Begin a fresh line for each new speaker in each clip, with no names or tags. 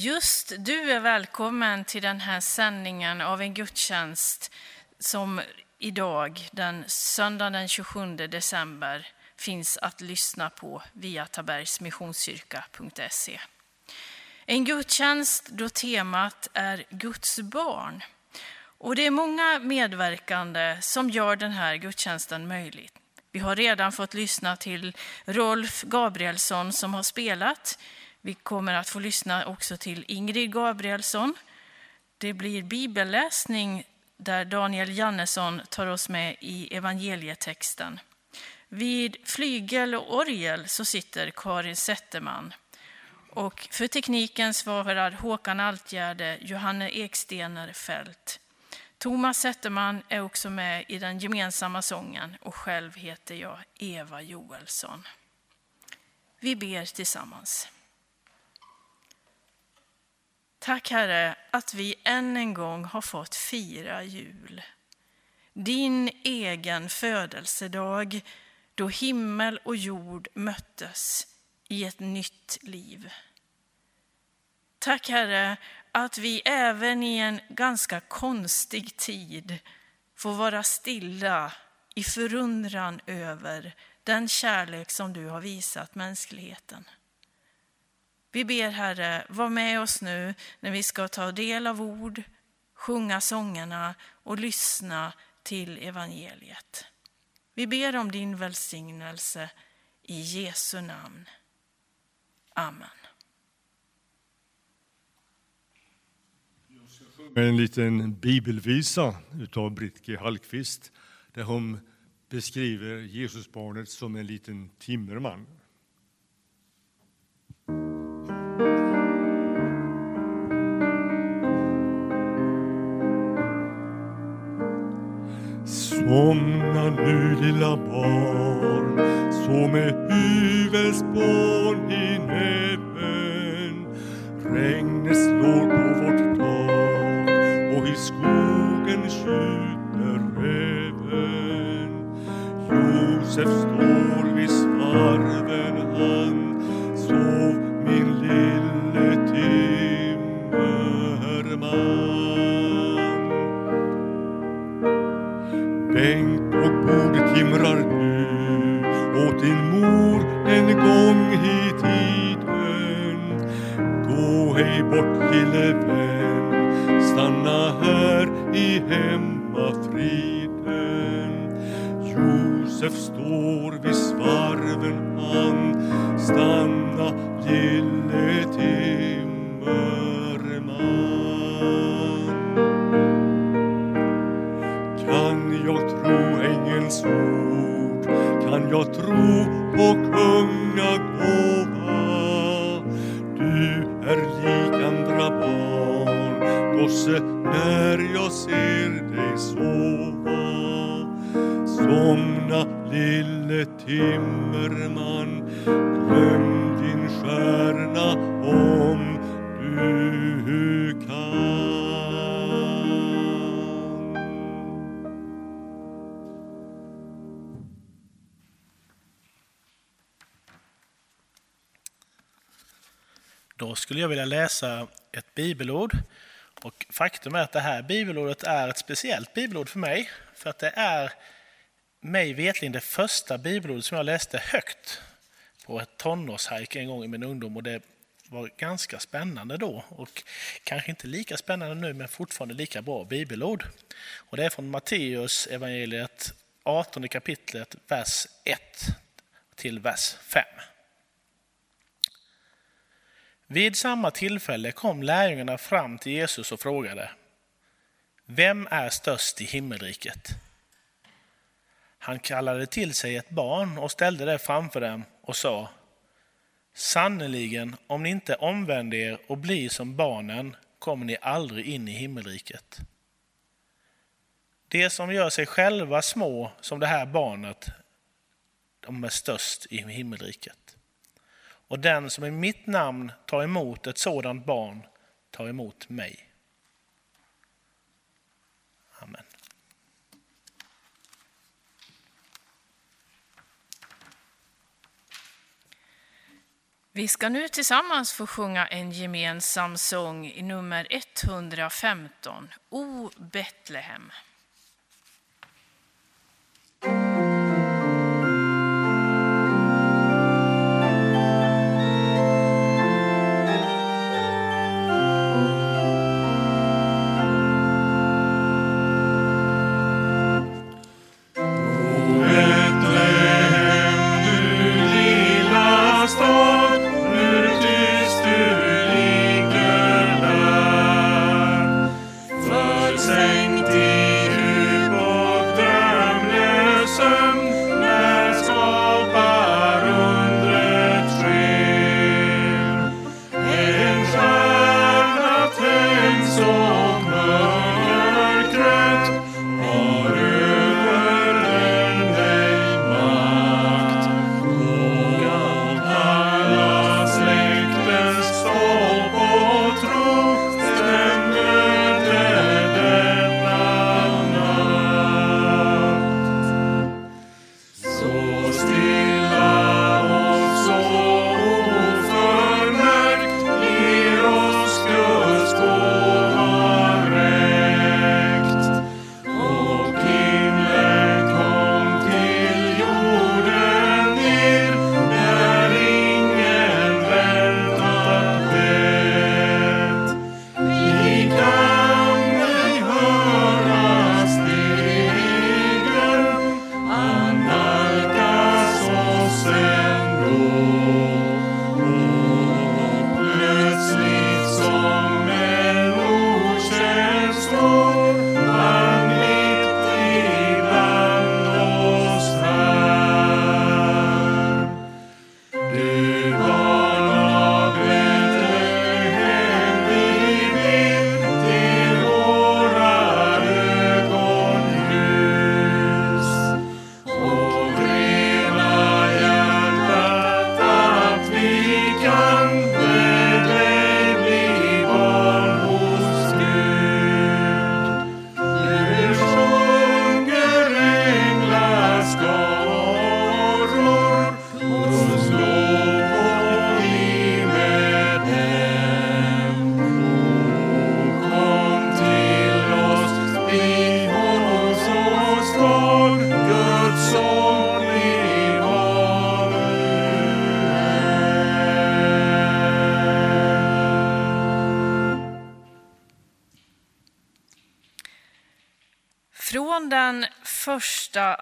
Just du är välkommen till den här sändningen av en gudstjänst som idag, den söndag den 27 december, finns att lyssna på via tabergsmissionskyrka.se. En gudstjänst då temat är Guds barn. Och det är många medverkande som gör den här gudstjänsten möjlig. Vi har redan fått lyssna till Rolf Gabrielsson som har spelat. Vi kommer att få lyssna också till Ingrid Gabrielsson. Det blir bibelläsning där Daniel Jannesson tar oss med i evangelietexten. Vid flygel och orgel så sitter Karin Zetterman. Och för tekniken svarar Håkan Altgärde, Johanne Ekstener Fält. Thomas Zetterman är också med i den gemensamma sången och själv heter jag Eva Joelsson. Vi ber tillsammans. Tack Herre att vi än en gång har fått fira jul. Din egen födelsedag då himmel och jord möttes i ett nytt liv. Tack Herre att vi även i en ganska konstig tid får vara stilla i förundran över den kärlek som du har visat mänskligheten. Vi ber Herre, var med oss nu när vi ska ta del av ord, sjunga sångerna och lyssna till evangeliet. Vi ber om din välsignelse i Jesu namn. Amen.
Jag ska sjunga en liten bibelvisa av Britt G. Hallqvist där hon beskriver Jesusbarnet som en liten timmerman. Somna nu lilla barn, så med huvudspån i näven. Regnet slår på vårt tak och i skogen skjuter räven. Josef står vid svarven, han
Då skulle jag vilja läsa ett bibelord. Och faktum är att det här bibelordet är ett speciellt bibelord för mig. För att det är mig vetligen det första bibelordet som jag läste högt på ett tonårshajk en gång i min ungdom. Och det var ganska spännande då och kanske inte lika spännande nu men fortfarande lika bra bibelord. Och det är från Matteus evangeliet 18 kapitlet, vers 1 till vers 5. Vid samma tillfälle kom lärjungarna fram till Jesus och frågade Vem är störst i himmelriket? Han kallade till sig ett barn och ställde det framför dem och sa Sannerligen, om ni inte omvänder er och blir som barnen kommer ni aldrig in i himmelriket. De som gör sig själva små som det här barnet, de är störst i himmelriket. Och den som i mitt namn tar emot ett sådant barn tar emot mig. Amen.
Vi ska nu tillsammans få sjunga en gemensam sång i nummer 115, O Betlehem.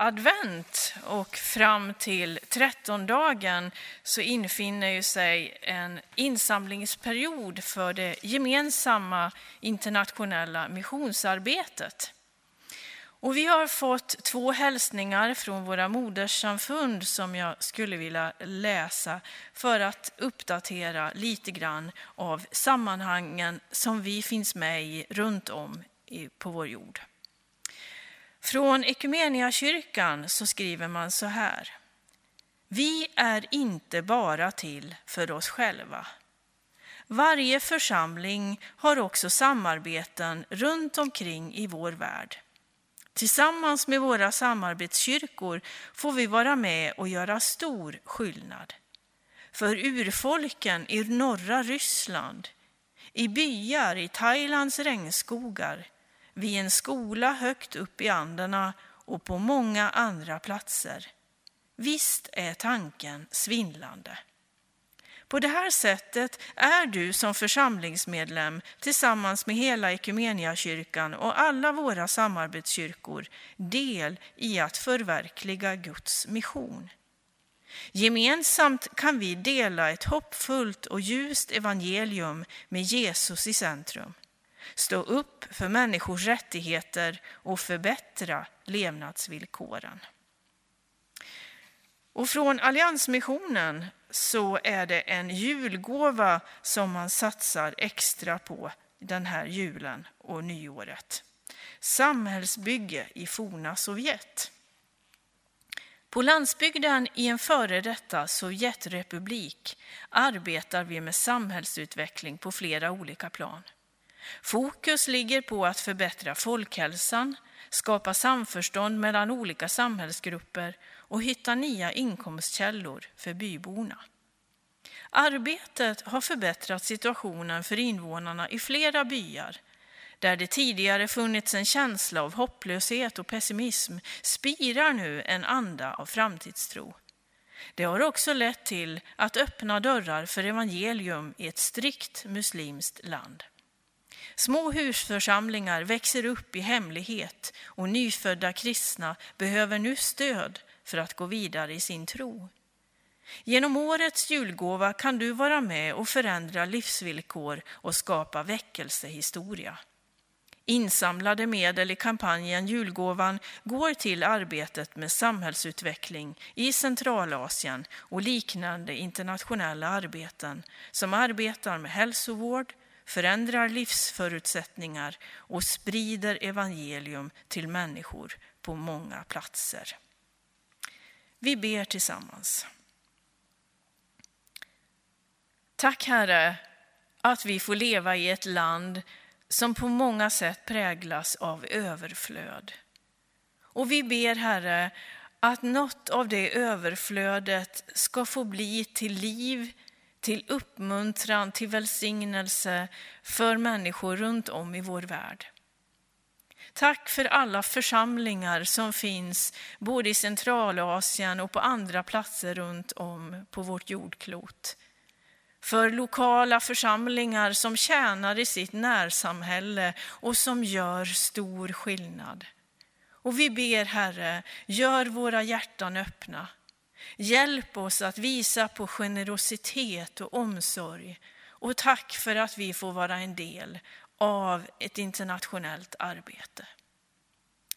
Advent och fram till trettondagen så infinner ju sig en insamlingsperiod för det gemensamma internationella missionsarbetet. Och vi har fått två hälsningar från våra modersamfund som jag skulle vilja läsa för att uppdatera lite grann av sammanhangen som vi finns med i runt om på vår jord. Från Equmeniakyrkan så skriver man så här. Vi är inte bara till för oss själva. Varje församling har också samarbeten runt omkring i vår värld. Tillsammans med våra samarbetskyrkor får vi vara med och göra stor skillnad. För urfolken i norra Ryssland, i byar i Thailands regnskogar, vid en skola högt upp i Anderna och på många andra platser. Visst är tanken svindlande. På det här sättet är du som församlingsmedlem tillsammans med hela Ekumeniakyrkan och alla våra samarbetskyrkor del i att förverkliga Guds mission. Gemensamt kan vi dela ett hoppfullt och ljust evangelium med Jesus i centrum stå upp för människors rättigheter och förbättra levnadsvillkoren. Och från Alliansmissionen så är det en julgåva som man satsar extra på den här julen och nyåret. Samhällsbygge i forna Sovjet. På landsbygden i en före detta Sovjetrepublik arbetar vi med samhällsutveckling på flera olika plan. Fokus ligger på att förbättra folkhälsan, skapa samförstånd mellan olika samhällsgrupper och hitta nya inkomstkällor för byborna. Arbetet har förbättrat situationen för invånarna i flera byar. Där det tidigare funnits en känsla av hopplöshet och pessimism spirar nu en anda av framtidstro. Det har också lett till att öppna dörrar för evangelium i ett strikt muslimskt land. Små husförsamlingar växer upp i hemlighet och nyfödda kristna behöver nu stöd för att gå vidare i sin tro. Genom årets julgåva kan du vara med och förändra livsvillkor och skapa väckelsehistoria. Insamlade medel i kampanjen Julgåvan går till arbetet med samhällsutveckling i Centralasien och liknande internationella arbeten som arbetar med hälsovård, förändrar livsförutsättningar och sprider evangelium till människor på många platser. Vi ber tillsammans. Tack Herre att vi får leva i ett land som på många sätt präglas av överflöd. Och vi ber Herre att något av det överflödet ska få bli till liv, till uppmuntran, till välsignelse för människor runt om i vår värld. Tack för alla församlingar som finns både i Centralasien och på andra platser runt om på vårt jordklot för lokala församlingar som tjänar i sitt närsamhälle och som gör stor skillnad. Och vi ber Herre, gör våra hjärtan öppna. Hjälp oss att visa på generositet och omsorg. Och tack för att vi får vara en del av ett internationellt arbete.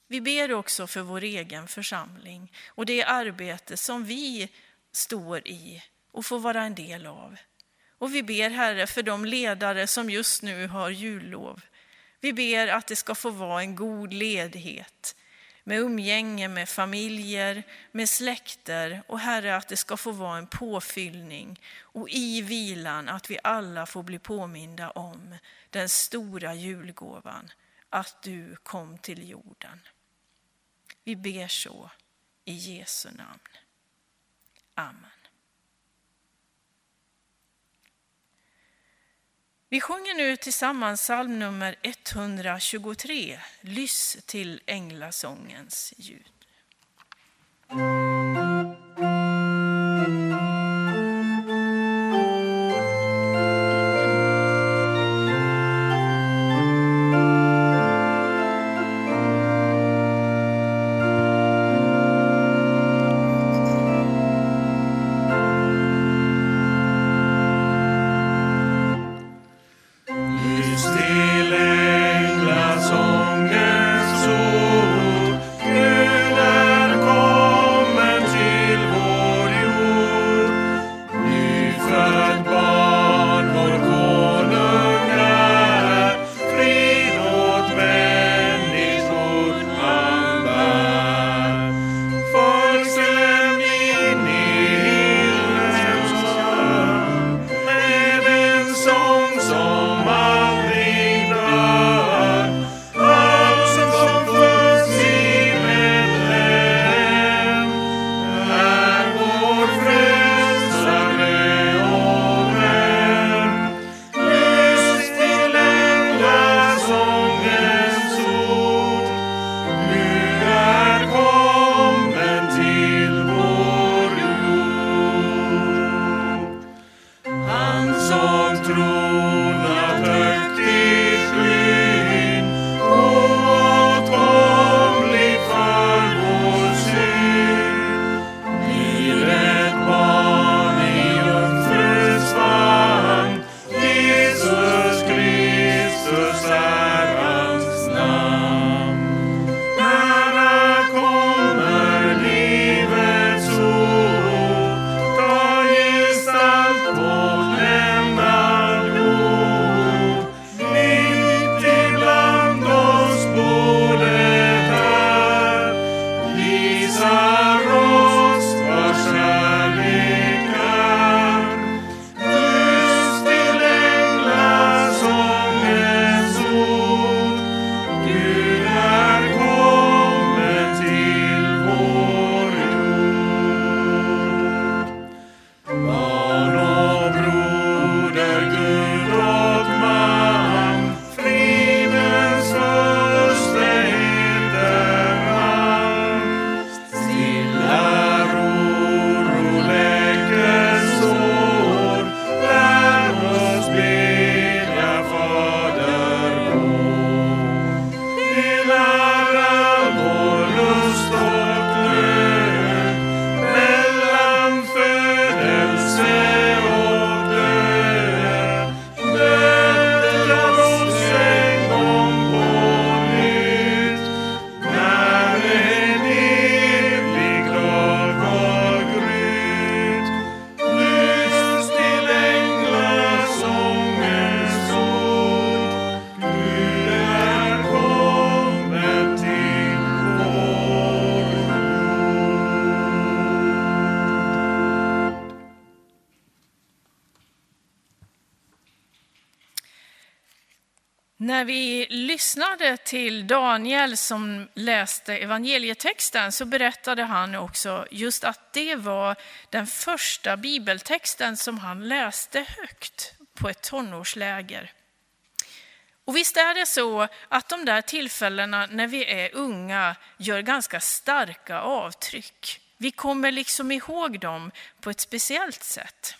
Vi ber också för vår egen församling och det arbete som vi står i och får vara en del av. Och vi ber Herre för de ledare som just nu har jullov. Vi ber att det ska få vara en god ledighet med umgänge med familjer, med släkter och Herre att det ska få vara en påfyllning och i vilan att vi alla får bli påminda om den stora julgåvan, att du kom till jorden. Vi ber så i Jesu namn. Amen. Vi sjunger nu tillsammans psalm nummer 123, Lyss till änglasångens ljud. När vi lyssnade till Daniel som läste evangelietexten så berättade han också just att det var den första bibeltexten som han läste högt på ett tonårsläger. Och visst är det så att de där tillfällena när vi är unga gör ganska starka avtryck. Vi kommer liksom ihåg dem på ett speciellt sätt.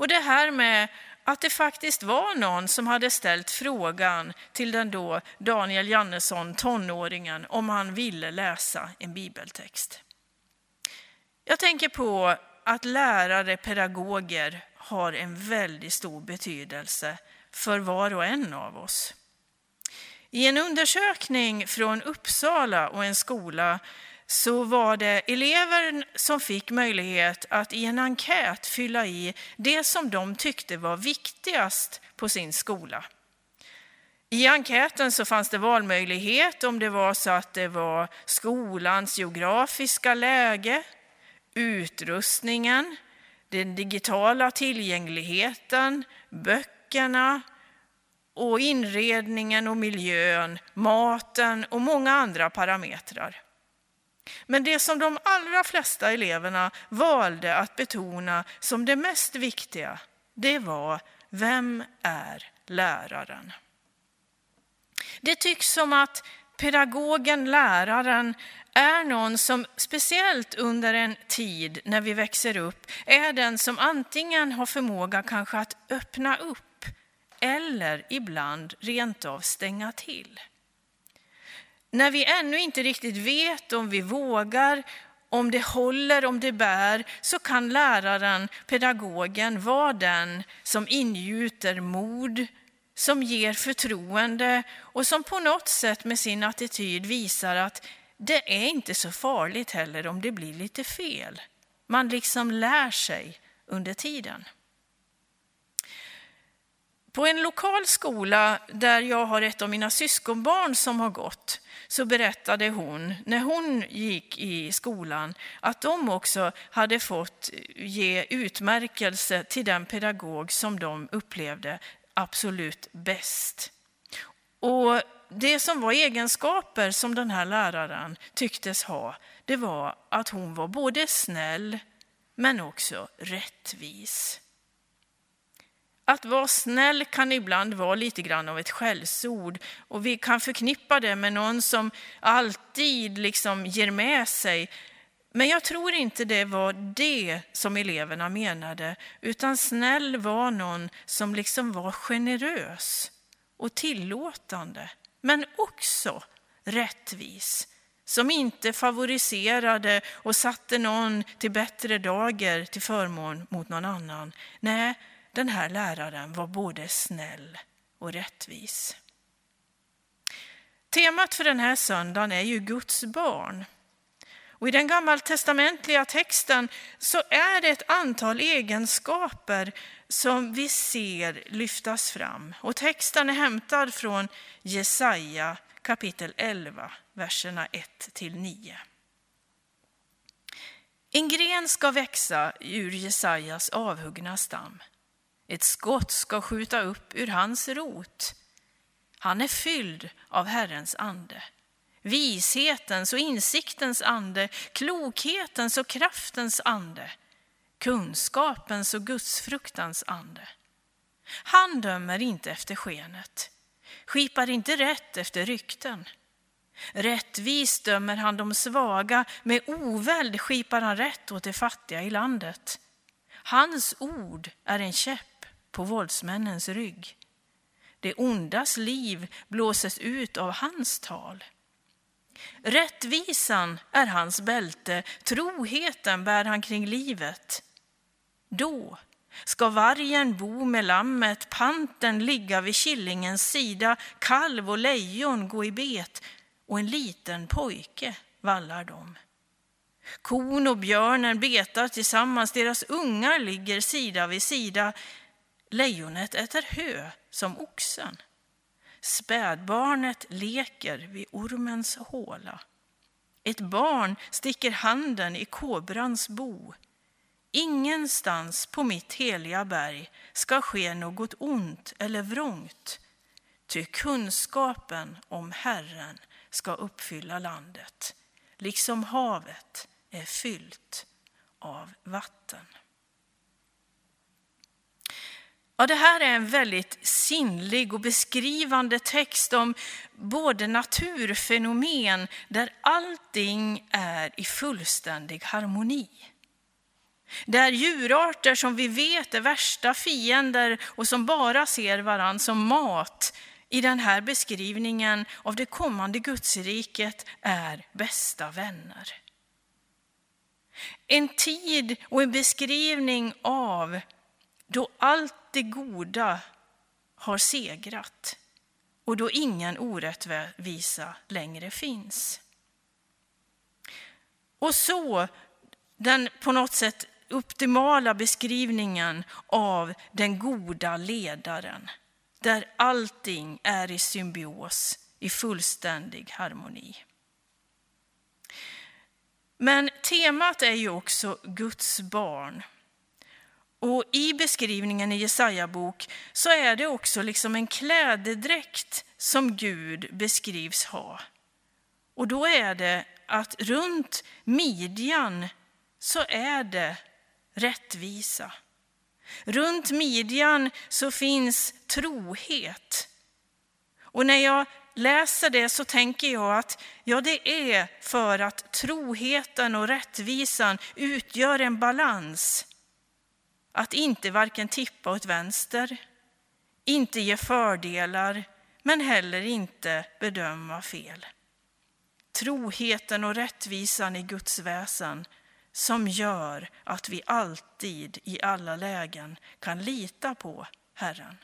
Och det här med att det faktiskt var någon som hade ställt frågan till den då Daniel Jannesson, tonåringen, om han ville läsa en bibeltext. Jag tänker på att lärare, pedagoger har en väldigt stor betydelse för var och en av oss. I en undersökning från Uppsala och en skola så var det elever som fick möjlighet att i en enkät fylla i det som de tyckte var viktigast på sin skola. I enkäten så fanns det valmöjlighet om det var så att det var skolans geografiska läge, utrustningen, den digitala tillgängligheten, böckerna och inredningen och miljön, maten och många andra parametrar. Men det som de allra flesta eleverna valde att betona som det mest viktiga, det var vem är läraren? Det tycks som att pedagogen, läraren, är någon som speciellt under en tid när vi växer upp är den som antingen har förmåga kanske att öppna upp eller ibland rent av stänga till. När vi ännu inte riktigt vet om vi vågar, om det håller, om det bär, så kan läraren, pedagogen, vara den som ingjuter mod, som ger förtroende och som på något sätt med sin attityd visar att det är inte så farligt heller om det blir lite fel. Man liksom lär sig under tiden. På en lokal skola där jag har ett av mina syskonbarn som har gått så berättade hon, när hon gick i skolan, att de också hade fått ge utmärkelse till den pedagog som de upplevde absolut bäst. Och det som var egenskaper som den här läraren tycktes ha, det var att hon var både snäll men också rättvis. Att vara snäll kan ibland vara lite grann av ett skällsord och vi kan förknippa det med någon som alltid liksom ger med sig. Men jag tror inte det var det som eleverna menade, utan snäll var någon som liksom var generös och tillåtande, men också rättvis som inte favoriserade och satte någon till bättre dager till förmån mot någon annan. Nej, den här läraren var både snäll och rättvis. Temat för den här söndagen är ju Guds barn. Och I den gammaltestamentliga texten så är det ett antal egenskaper som vi ser lyftas fram. Och texten är hämtad från Jesaja kapitel 11, verserna 1-9. En gren ska växa ur Jesajas avhuggna stam. Ett skott ska skjuta upp ur hans rot. Han är fylld av Herrens ande, vishetens och insiktens ande, klokhetens och kraftens ande, kunskapens och gudsfruktans ande. Han dömer inte efter skenet, skipar inte rätt efter rykten. Rättvist dömer han de svaga, med oväld skipar han rätt åt de fattiga i landet. Hans ord är en käpp på våldsmännens rygg. Det ondas liv blåses ut av hans tal. Rättvisan är hans bälte, troheten bär han kring livet. Då ska vargen bo med lammet, panten ligga vid killingens sida, kalv och lejon gå i bet och en liten pojke vallar dem. Kon och björnen betar tillsammans, deras ungar ligger sida vid sida. Lejonet äter hö som oxen. Spädbarnet leker vid ormens håla. Ett barn sticker handen i kobrans bo. Ingenstans på mitt heliga berg ska ske något ont eller vrångt. ty kunskapen om Herren ska uppfylla landet, liksom havet är fyllt av vatten. Ja, det här är en väldigt sinnlig och beskrivande text om både naturfenomen där allting är i fullständig harmoni. Där djurarter som vi vet är värsta fiender och som bara ser varann som mat i den här beskrivningen av det kommande Gudsriket är bästa vänner. En tid och en beskrivning av då allt det goda har segrat och då ingen orättvisa längre finns. Och så den på något sätt optimala beskrivningen av den goda ledaren där allting är i symbios, i fullständig harmoni. Men temat är ju också Guds barn. Och i beskrivningen i Jesaja bok så är det också liksom en klädedräkt som Gud beskrivs ha. Och då är det att runt midjan så är det rättvisa. Runt midjan så finns trohet. Och när jag läser det så tänker jag att ja, det är för att troheten och rättvisan utgör en balans att inte varken tippa åt vänster, inte ge fördelar, men heller inte bedöma fel. Troheten och rättvisan i Guds väsen som gör att vi alltid i alla lägen kan lita på Herren.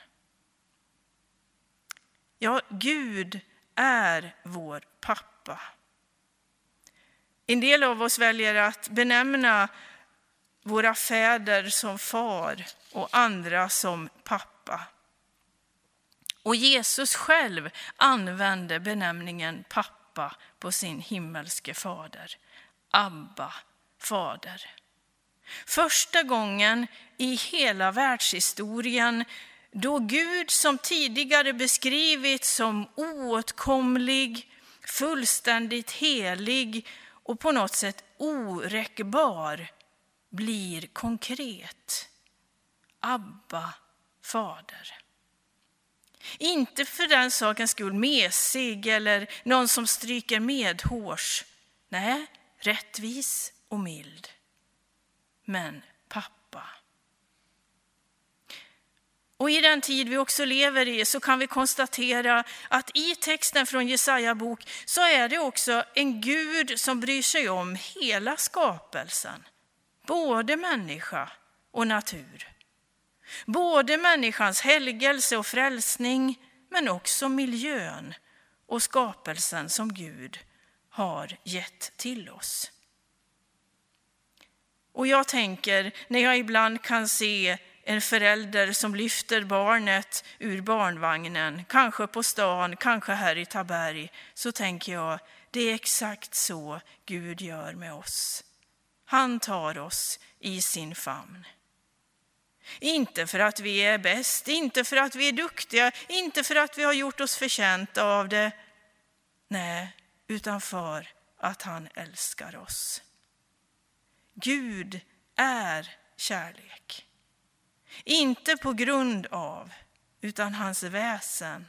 Ja, Gud är vår pappa. En del av oss väljer att benämna våra fäder som far och andra som pappa. Och Jesus själv använde benämningen pappa på sin himmelske fader. Abba, fader. Första gången i hela världshistorien då Gud som tidigare beskrivits som oåtkomlig, fullständigt helig och på något sätt oräckbar blir konkret. Abba, fader. Inte för den sakens skull mesig eller någon som stryker medhårs. Nej, rättvis och mild. Men pappa. Och i den tid vi också lever i så kan vi konstatera att i texten från Jesaja bok så är det också en Gud som bryr sig om hela skapelsen både människa och natur. Både människans helgelse och frälsning, men också miljön och skapelsen som Gud har gett till oss. Och jag tänker, när jag ibland kan se en förälder som lyfter barnet ur barnvagnen, kanske på stan, kanske här i Taberg, så tänker jag, det är exakt så Gud gör med oss. Han tar oss i sin famn. Inte för att vi är bäst, inte för att vi är duktiga, inte för att vi har gjort oss förtjänta av det. Nej, utan för att han älskar oss. Gud är kärlek. Inte på grund av, utan hans väsen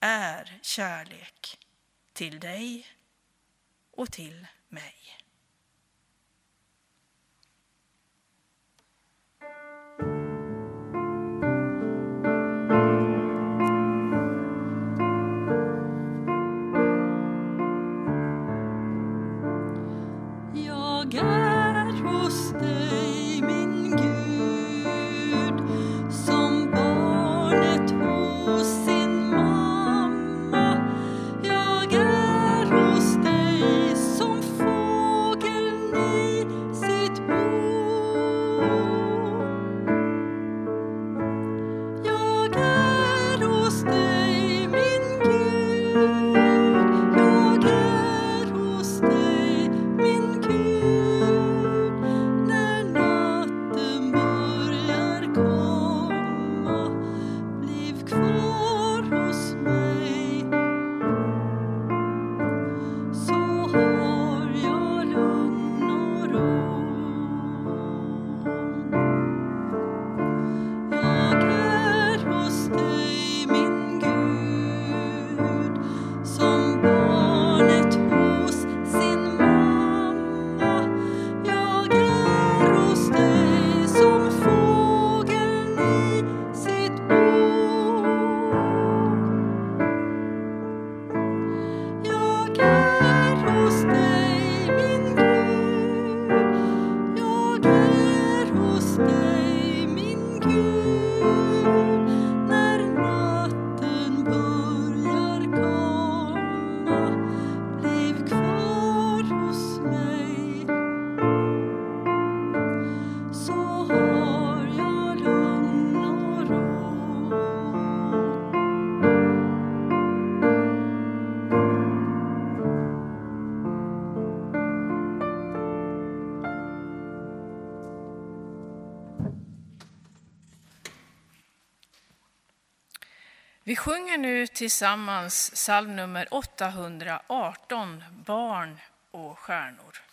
är kärlek till dig och till mig.
so Música tillsammans psalm nummer 818, Barn och stjärnor.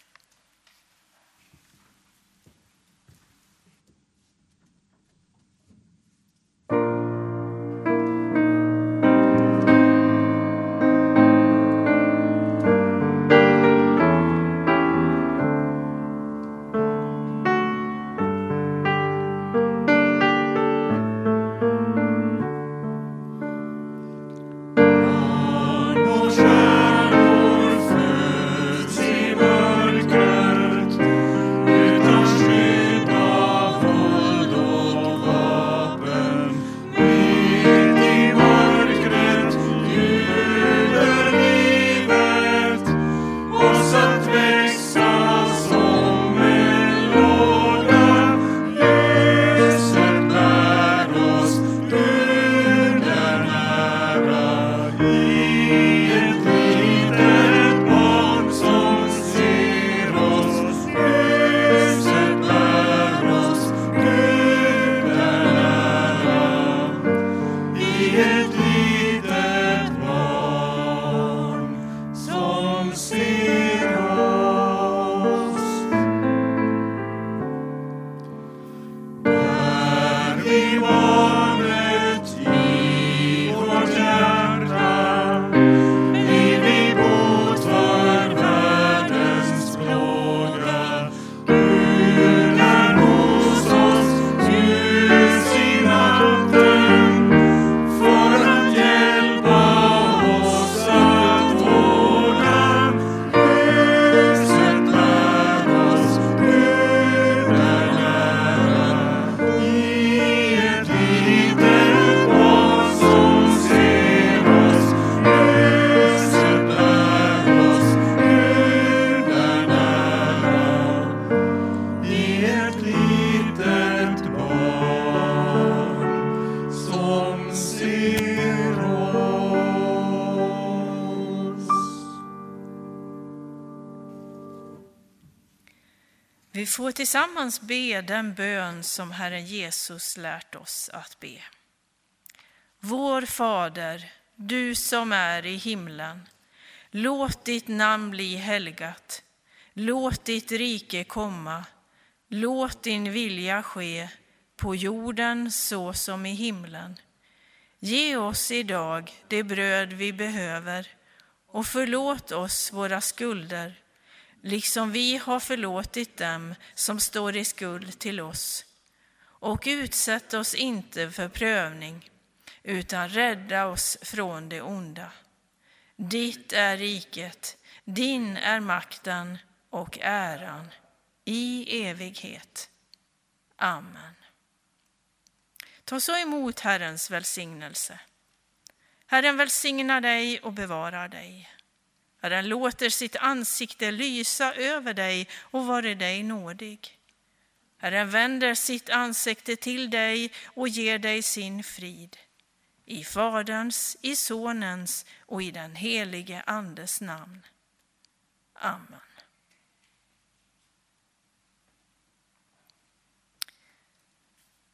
Tillsammans be den bön som Herren Jesus lärt oss att be. Vår Fader, du som är i himlen. Låt ditt namn bli helgat. Låt ditt rike komma. Låt din vilja ske på jorden så som i himlen. Ge oss idag det bröd vi behöver och förlåt oss våra skulder liksom vi har förlåtit dem som står i skuld till oss. Och utsätt oss inte för prövning, utan rädda oss från det onda. Ditt är riket, din är makten och äran i evighet. Amen. Ta så emot Herrens välsignelse. Herren välsignar dig och bevarar dig. Herren låter sitt ansikte lysa över dig och vare dig nådig. Herren vänder sitt ansikte till dig och ger dig sin frid. I Faderns, i Sonens och i den helige Andes namn. Amen.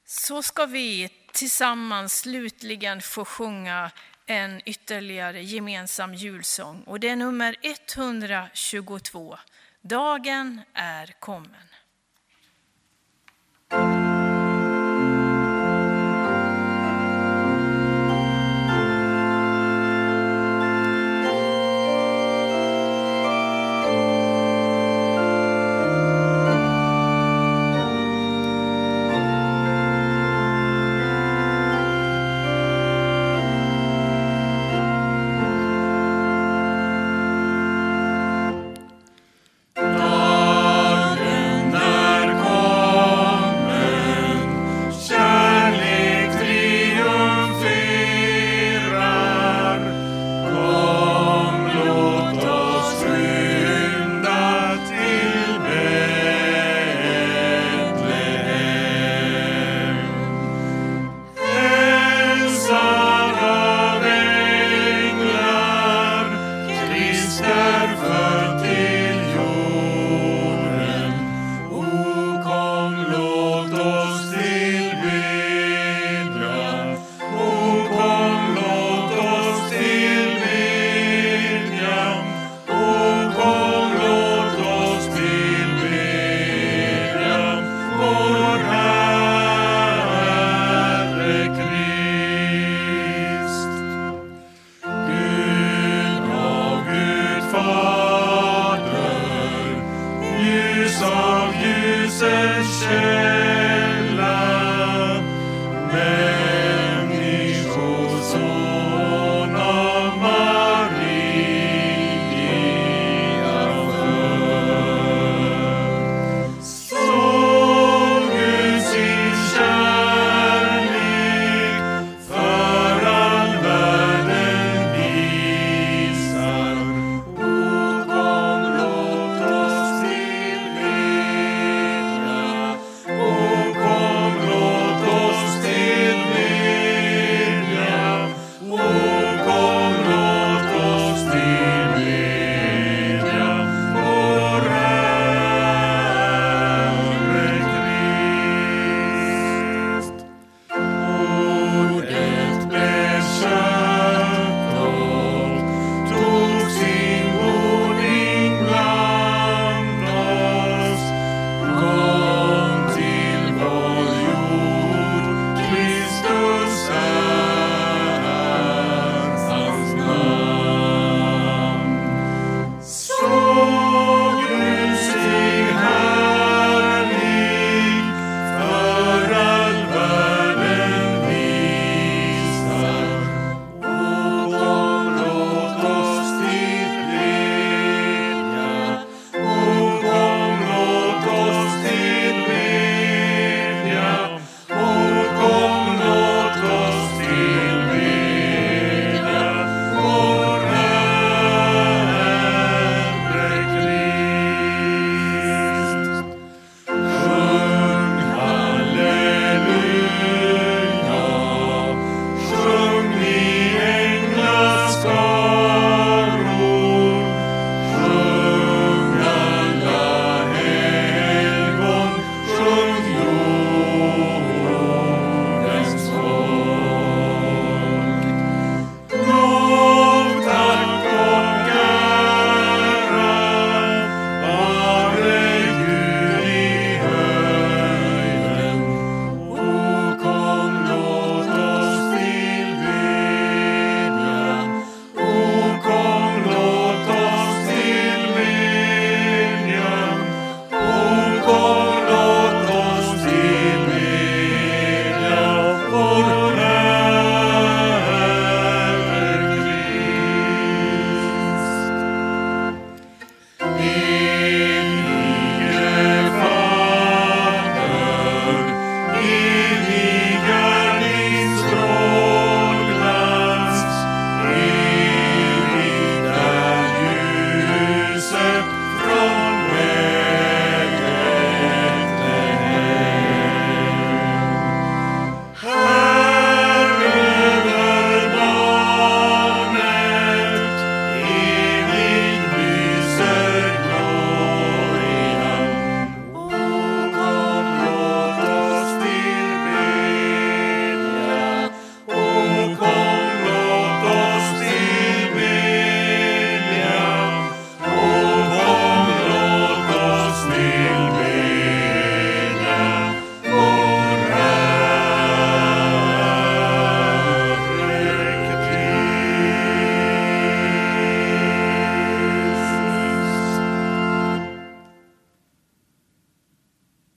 Så ska vi tillsammans slutligen få sjunga en ytterligare gemensam julsång och det är nummer 122. Dagen är kommen.